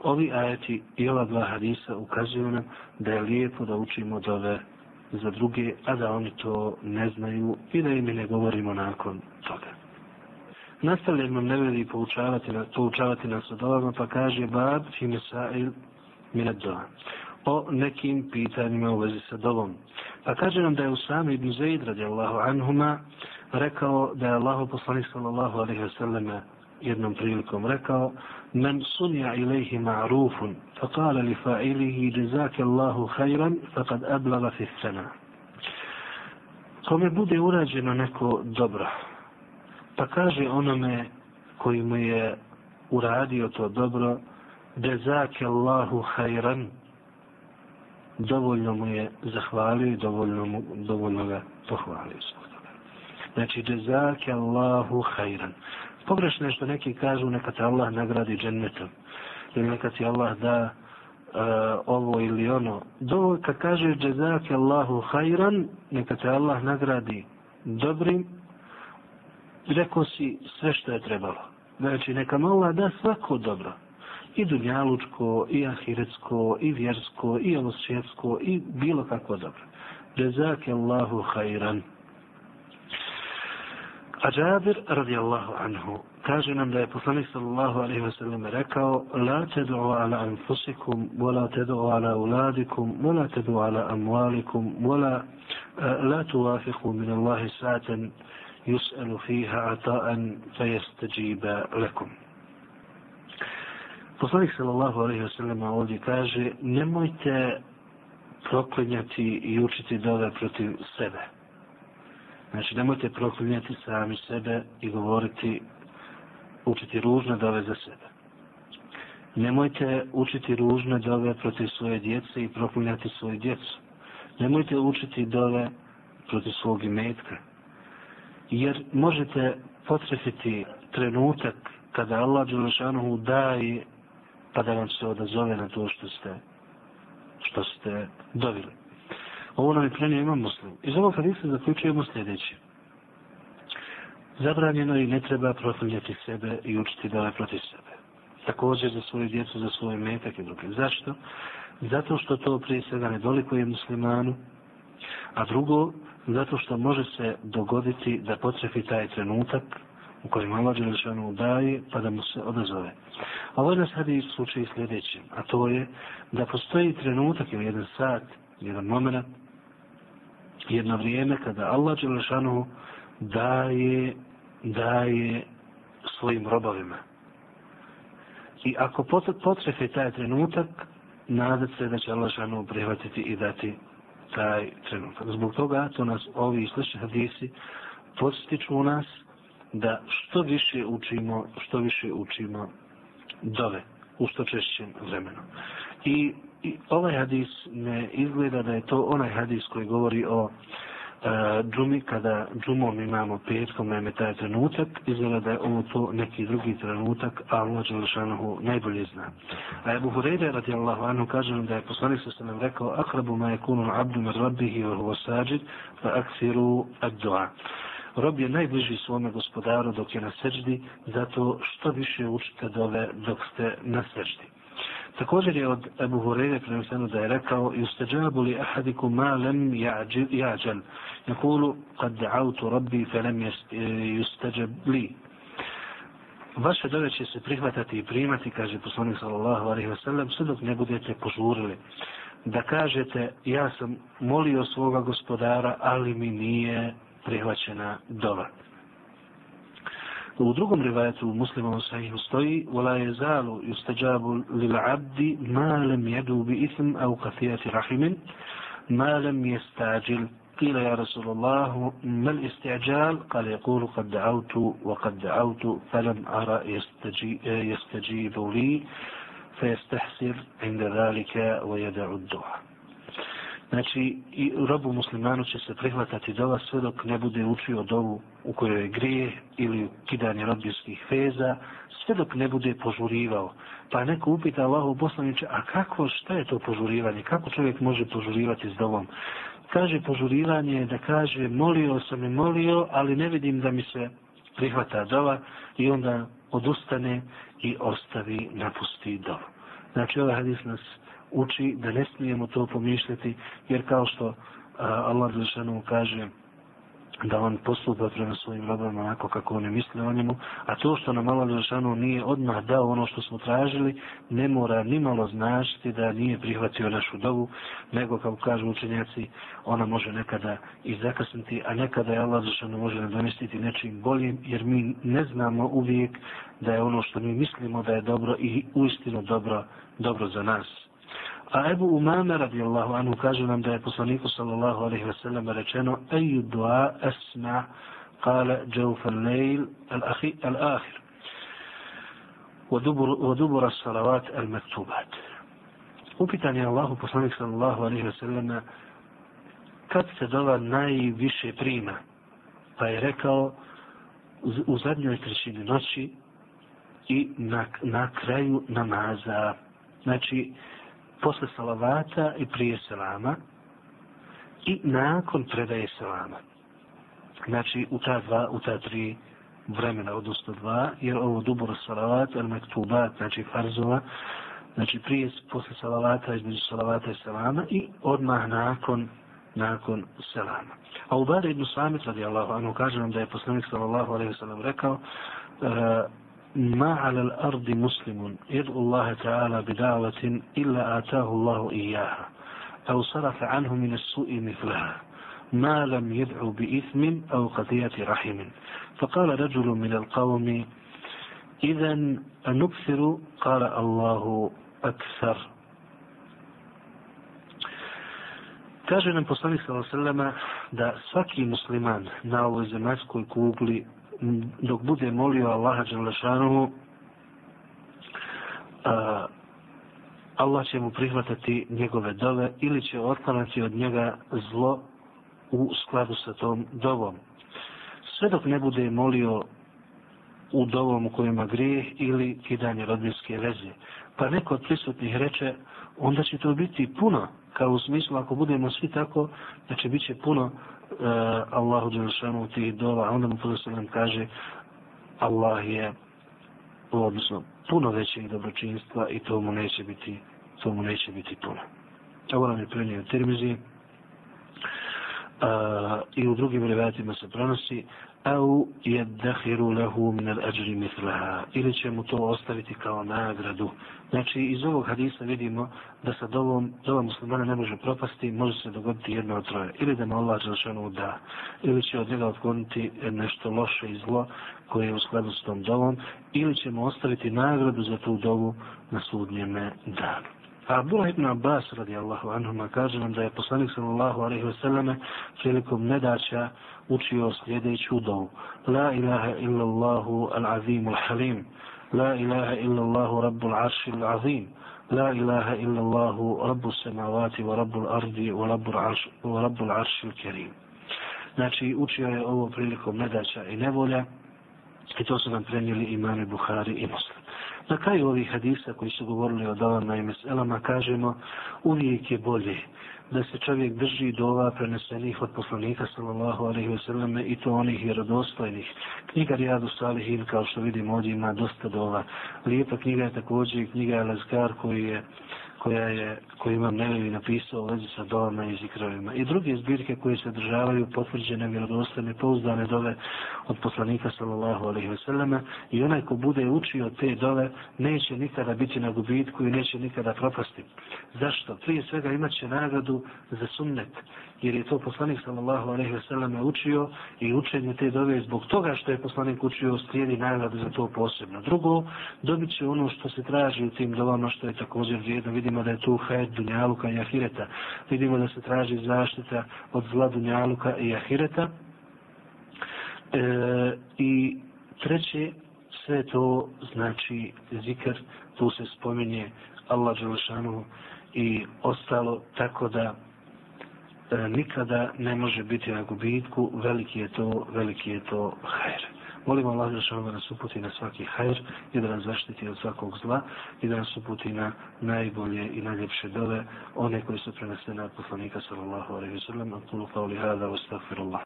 ovi ajeti i ova dva hadisa ukazuju nam da je lijepo da učimo dove za druge, a da oni to ne znaju i da im ne govorimo nakon toga. Nastavlja imam nevedi poučavati, na, poučavati nas o ovama, pa kaže Bab Fimesail Minadova o nekim pitanjima u vezi sa dovom. Pa kaže nam da je Usam ibn Zaid radijallahu anhuma rekao da je Allah poslanik sallallahu alaihi wa sallam jednom prilikom rekao men sunja ilaihi ma'rufun fa kala li fa'ilihi jezake Allahu hajran fa kad ablava fi sena kome bude urađeno neko dobro pa kaže onome koji mu je uradio to dobro jezake Allahu hajran dovoljno mu je zahvalio i dovoljno, mu, dovoljno ga pohvalio. Znači jezake Allahu hajran pogrešno je što neki kažu neka te Allah nagradi džennetom ili neka ti Allah da uh, ovo ili ono. Do kad kaže džezak Allahu hajran, neka te Allah nagradi dobrim, rekao si sve što je trebalo. Znači, neka mu Allah da svako dobro. I dunjalučko, i ahiretsko, i vjersko, i ovosvjetsko, i bilo kako dobro. Džezak Allahu hajran. A Džabir radijallahu anhu kaže nam da je poslanik sallallahu alaihi wasallam rekao la tedu'u ala anfusikum wala tedu'u ala uladikum wala tedu'u ala amwalikum wala la eh, tuwafiku min Allahi sa'atan yus'alu fiha ata'an fayastajiba lakum Poslanik sallallahu alaihi wasallam ovdje kaže nemojte proklinjati i učiti dove protiv sebe. Znači, nemojte proklinjati sami sebe i govoriti, učiti ružne dove za sebe. Nemojte učiti ružne dove protiv svoje djece i proklinjati svoju djecu. Nemojte učiti dove protiv svog imetka. Jer možete potrefiti trenutak kada Allah Đelešanohu daje pa da vam se odazove na to što ste što ste dovili. Ovo nam je prenio imam muslim. Iz ovog hadisa zaključujemo sljedeće. Zabranjeno i ne treba protivljati sebe i učiti dole protiv sebe. Također za svoju djecu, za svoje metak i druge. Zašto? Zato što to prije svega ne dolikuje muslimanu, a drugo, zato što može se dogoditi da potrefi taj trenutak u kojem Allah Đelešanu daje, pa da mu se odazove. A ovaj nas hadis slučaj sljedećem, a to je da postoji trenutak ili jedan sat, jedan moment, jedno vrijeme kada Allah Đelešanu daje, daje svojim robovima. I ako potrefe taj trenutak, nadat se da će Allah Đelešanu prihvatiti i dati taj trenutak. Zbog toga to nas ovi slični hadisi postiču u nas da što više učimo, što više učimo dove u što češćem vremenu. I, I ovaj hadis ne izgleda da je to onaj hadis koji govori o e, džumi, kada džumom imamo petkom, naime taj trenutak, izgleda da je ovo to neki drugi trenutak, a Allah Đelešanohu najbolje zna. A Ebu Hureyre radijallahu anhu kaže nam da je poslanik sa nam rekao akrabu ma je kunun abdu med rabbihi wa huwa sajid fa aksiru ad du'a rob je najbliži svome gospodaru dok je na seždi, zato što više učite dove dok ste na seždi. Također je od Ebu Hureyre prenoseno da je rekao i ustađabu li ahadiku ma lem jađal. Jakulu, kad da'autu rabbi fe lem justađab li. Vaše dove će se prihvatati i primati, kaže poslanik sallallahu alaihi wa sallam, sve dok ne budete požurili. Da kažete, ja sam molio svoga gospodara, ali mi nije prihvaćena dova. U drugom rivajetu muslimom sahihu stoji وَلَا يَزَالُ يُسْتَجَابُ لِلْعَبْدِ مَا لَمْ يَدُوا بِإِثْمِ أَوْ كَثِيَةِ رَحِمٍ مَا لَمْ يَسْتَعْجِلْ قيل يا رسول الله ما الاستعجال قال يقول قد دعوت وقد دعوت فلم أرى يستجيب, يستجيب لي فيستحسر عند ذلك ويدع الدعاء Znači, i robu muslimanu će se prihvatati dova sve dok ne bude učio dovu u kojoj je grije ili kidanje robljskih feza, sve dok ne bude požurivao. Pa neko upita Allahu poslaniče, a kako, šta je to požurivanje? Kako čovjek može požurivati s dovom? Kaže, požurivanje je da kaže, molio sam i molio, ali ne vidim da mi se prihvata dova i onda odustane i ostavi, napusti dovu. Znači, ovaj hadis nas uči da ne smijemo to pomišljati, jer kao što uh, Allah Zršanu kaže da on postupa prema svojim robama onako kako oni misle o njemu, a to što nam Allah Zršanu nije odmah dao ono što smo tražili, ne mora nimalo značiti da nije prihvatio našu dovu, nego kao kažu učenjaci, ona može nekada i zakasniti, a nekada je Allah Zršanu može nadomestiti nečim boljim, jer mi ne znamo uvijek da je ono što mi mislimo da je dobro i uistinu dobro, dobro za nas. A Ebu Umame radijallahu anhu kaže nam da je poslaniku sallallahu alaihi wa sallam rečeno Eju dua esma kale džaufa lejl al-akhir ودبر الصلوات المكتوبات upitan je Allahu poslanik sallallahu alaihi wa sallam kad se dova najviše prima pa je rekao u zadnjoj trećini noći i na, na kraju namaza znači posle salavata i prije selama i nakon predaje selama. Znači u ta dva, u ta tri vremena, odnosno dva, jer ovo dubor salavat, al mektubat, znači farzova, znači prije, posle salavata, između salavata i selama i odmah nakon, nakon selama. A u Bada ibn Samit, radi Allahu anhu, kaže nam da je poslanik sallallahu alaihi sallam rekao, e, ما على الأرض مسلم يدعو الله تعالى بدعوة إلا آتاه الله إياها أو صرف عنه من السوء مثلها ما لم يدعو بإثم أو قضية رحم فقال رجل من القوم إذا نكثر قال الله أكثر Kaže nam poslanik sallallahu da svaki musliman na ovoj zemaljskoj kugli dok bude molio Allaha dželešanu Allah će mu prihvatati njegove dove ili će otklanati od njega zlo u skladu sa tom dovom. Sve dok ne bude molio u dovom u kojima grije ili kidanje rodbinske veze. Pa neko od prisutnih reče, onda će to biti puno, kao u smislu ako budemo svi tako, znači bit će puno Eh, Allahu Đelšanu tih dova, onda mu podosta kaže Allah je odnosno puno većeg dobročinstva i to mu neće biti to mu neće biti puno. Ovo nam je prenio Tirmizi i u drugim rivajatima se prenosi au yadkhiru lahu min al-ajri mithlaha ili će mu to ostaviti kao nagradu. Znači iz ovog hadisa vidimo da sa dovom dova muslimana ne može propasti, može se dogoditi jedno od troje. Ili da mu Allah dželšanu da, ili će od njega otkloniti nešto loše i zlo koje je u skladu s tom dovom, ili će mu ostaviti nagradu za tu dovu na sudnjeme danu. A Abdullah ibn Abbas radijallahu anhuma kaže nam da je poslanik sallallahu alaihi wasallam prilikom nedaća učio sljedeću dovu. La ilaha illa Allahu al-azim al-halim. La ilaha illa Allahu rabbul arši al-azim. La ilaha illa Allahu rabbu samavati wa rabbul ardi wa rabbul al-arši al-kerim. Znači učio je ovo prilikom nedaća i nevolja i to su nam prenijeli imame Buhari i Muslim. Na kraju ovih hadisa koji su govorili o dovama i meselama, kažemo, uvijek je bolje da se čovjek drži dova prenesenih od poslanika sallallahu alaihi ve selleme i to onih vjerodostojnih. Knjiga Rijadu Salihin, kao što vidimo ovdje, ima dosta dova. Lijepa knjiga je također knjiga Elazgar koji je koja je, koju imam Nevevi napisao u vezi sa dovama i zikrovima. I druge zbirke koje se državaju potvrđene, vjerodostane, pouzdane dove od poslanika sallallahu alaihi ve selleme i onaj ko bude učio te dove neće nikada biti na gubitku i neće nikada propasti. Zašto? Prije svega imat će nagradu za sunnet jer je to poslanik sallallahu alejhi ve selleme učio i učenje te dove zbog toga što je poslanik učio slijedi nagradu za to posebno. Drugo, dobit će ono što se traži u tim dovama što je također vrijedno. Vidimo da je tu hajt dunjaluka i ahireta. Vidimo da se traži zaštita od zla dunjaluka i ahireta. E, I treće, sve to znači zikr, tu se spominje Allah Đelešanu i ostalo tako da e, nikada ne može biti na gubitku, veliki je to, veliki je to hajr. Molim Allah da nas uputi na svaki hajr i da nas zaštiti od svakog zla i da nas uputi na najbolje i najljepše dove, one koje su prenesene od poslanika sallallahu alaihi wa sallam. Antulu qavli hada wa astaghfirullah.